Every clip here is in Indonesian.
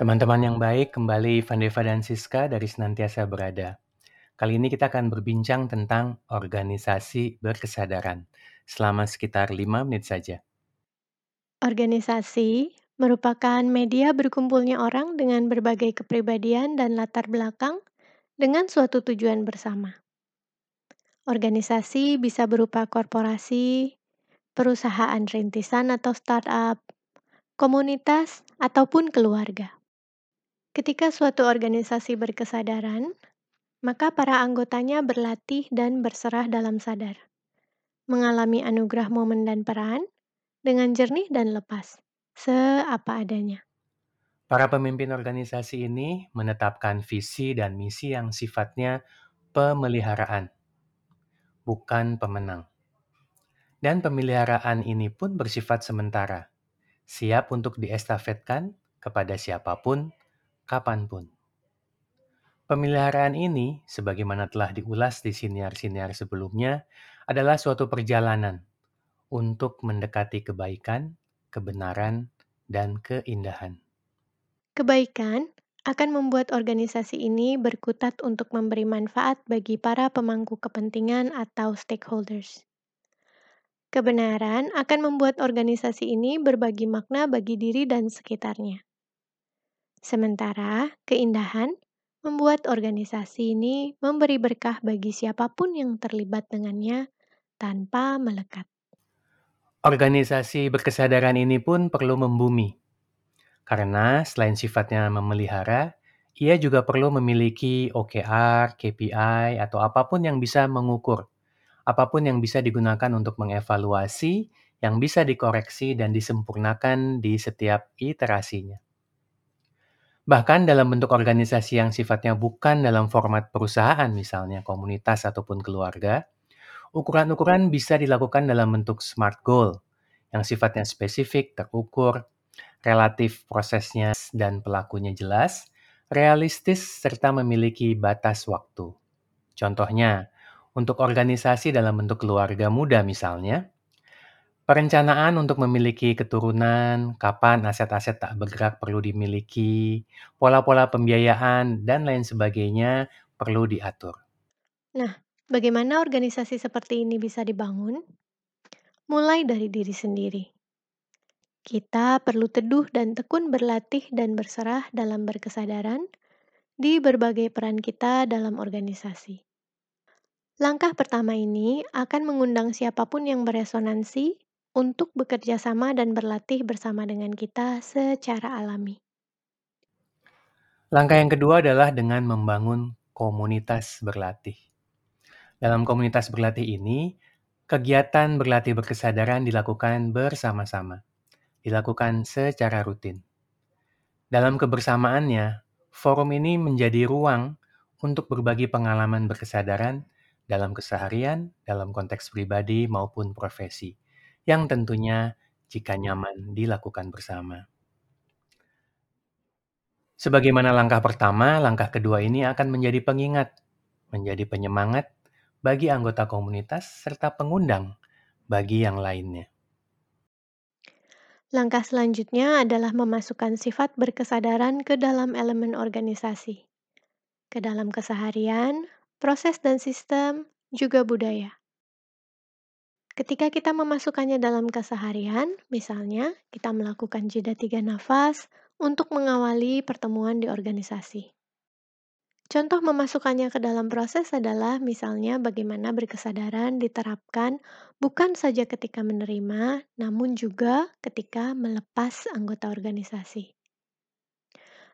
Teman-teman yang baik, kembali Vandeva dan Siska dari Senantiasa Berada. Kali ini kita akan berbincang tentang organisasi berkesadaran selama sekitar 5 menit saja. Organisasi merupakan media berkumpulnya orang dengan berbagai kepribadian dan latar belakang dengan suatu tujuan bersama. Organisasi bisa berupa korporasi, perusahaan rintisan atau startup, komunitas, ataupun keluarga. Ketika suatu organisasi berkesadaran, maka para anggotanya berlatih dan berserah dalam sadar, mengalami anugerah momen dan peran dengan jernih dan lepas, seapa adanya. Para pemimpin organisasi ini menetapkan visi dan misi yang sifatnya pemeliharaan, bukan pemenang. Dan pemeliharaan ini pun bersifat sementara, siap untuk diestafetkan kepada siapa pun kapan pun. Pemeliharaan ini, sebagaimana telah diulas di siniar-siniar sebelumnya, adalah suatu perjalanan untuk mendekati kebaikan, kebenaran, dan keindahan. Kebaikan akan membuat organisasi ini berkutat untuk memberi manfaat bagi para pemangku kepentingan atau stakeholders. Kebenaran akan membuat organisasi ini berbagi makna bagi diri dan sekitarnya. Sementara keindahan membuat organisasi ini memberi berkah bagi siapa pun yang terlibat dengannya tanpa melekat. Organisasi berkesadaran ini pun perlu membumi, karena selain sifatnya memelihara, ia juga perlu memiliki OKR, KPI, atau apa pun yang bisa mengukur, apa pun yang bisa digunakan untuk mengevaluasi, yang bisa dikoreksi dan disempurnakan di setiap iterasinya. Bahkan dalam bentuk organisasi yang sifatnya bukan dalam format perusahaan, misalnya komunitas ataupun keluarga, ukuran-ukuran bisa dilakukan dalam bentuk SMART goal, yang sifatnya spesifik, terukur, relatif prosesnya dan pelakunya jelas, realistis, serta memiliki batas waktu. Contohnya, untuk organisasi dalam bentuk keluarga muda misalnya, Perencanaan untuk memiliki keturunan, kapan aset-aset tak bergerak perlu dimiliki, pola-pola pembiayaan, dan lain sebagainya perlu diatur. Nah, bagaimana organisasi seperti ini bisa dibangun? Mulai dari diri sendiri. Kita perlu teduh dan tekun berlatih dan berserah dalam berkesadaran di berbagai peran kita dalam organisasi. Langkah pertama ini akan mengundang siapa pun yang beresonansi untuk bekerja sama dan berlatih bersama dengan kita secara alami. Langkah yang kedua adalah dengan membangun komunitas berlatih. Dalam komunitas berlatih ini, kegiatan berlatih berkesadaran dilakukan bersama-sama, dilakukan secara rutin. Dalam kebersamaannya, forum ini menjadi ruang untuk berbagi pengalaman berkesadaran dalam keseharian, dalam konteks pribadi maupun profesi yang tentunya jika nyaman dilakukan bersama. Sebagaimana langkah pertama, langkah kedua ini akan menjadi pengingat, menjadi penyemangat bagi anggota komunitas serta pengundang bagi yang lainnya. Langkah selanjutnya adalah memasukkan sifat berkesadaran ke dalam elemen organisasi, ke dalam keseharian, proses dan sistem, juga budaya. Ketika kita memasukkannya dalam keseharian, misalnya kita melakukan jeda tiga nafas untuk mengawali pertemuan di organisasi. Contoh memasukkannya ke dalam proses adalah misalnya bagaimana berkesadaran diterapkan bukan saja ketika menerima, namun juga ketika melepas anggota organisasi.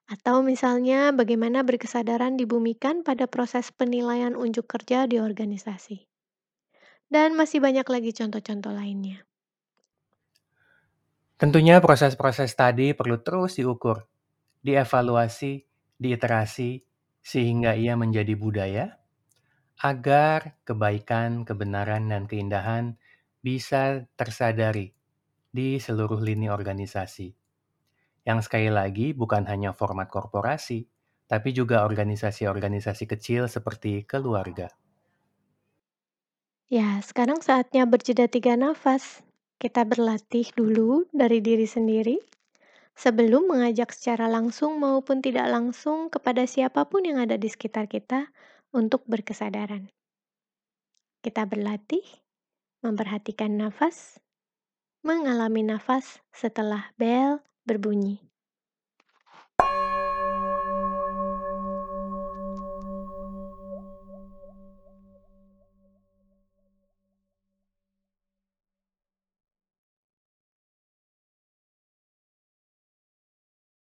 Atau misalnya bagaimana berkesadaran dibumikan pada proses penilaian unjuk kerja di organisasi. Dan masih banyak lagi contoh-contoh lainnya. Tentunya proses-proses tadi perlu terus diukur, dievaluasi, diiterasi, sehingga ia menjadi budaya, agar kebaikan, kebenaran, dan keindahan bisa tersadari di seluruh lini organisasi. Yang sekali lagi bukan hanya format korporasi, tapi juga organisasi-organisasi kecil seperti keluarga. Ya, sekarang saatnya berjeda tiga nafas. Kita berlatih dulu dari diri sendiri, sebelum mengajak secara langsung maupun tidak langsung kepada siapa pun yang ada di sekitar kita untuk berkesadaran. Kita berlatih memperhatikan nafas, mengalami nafas setelah bel berbunyi.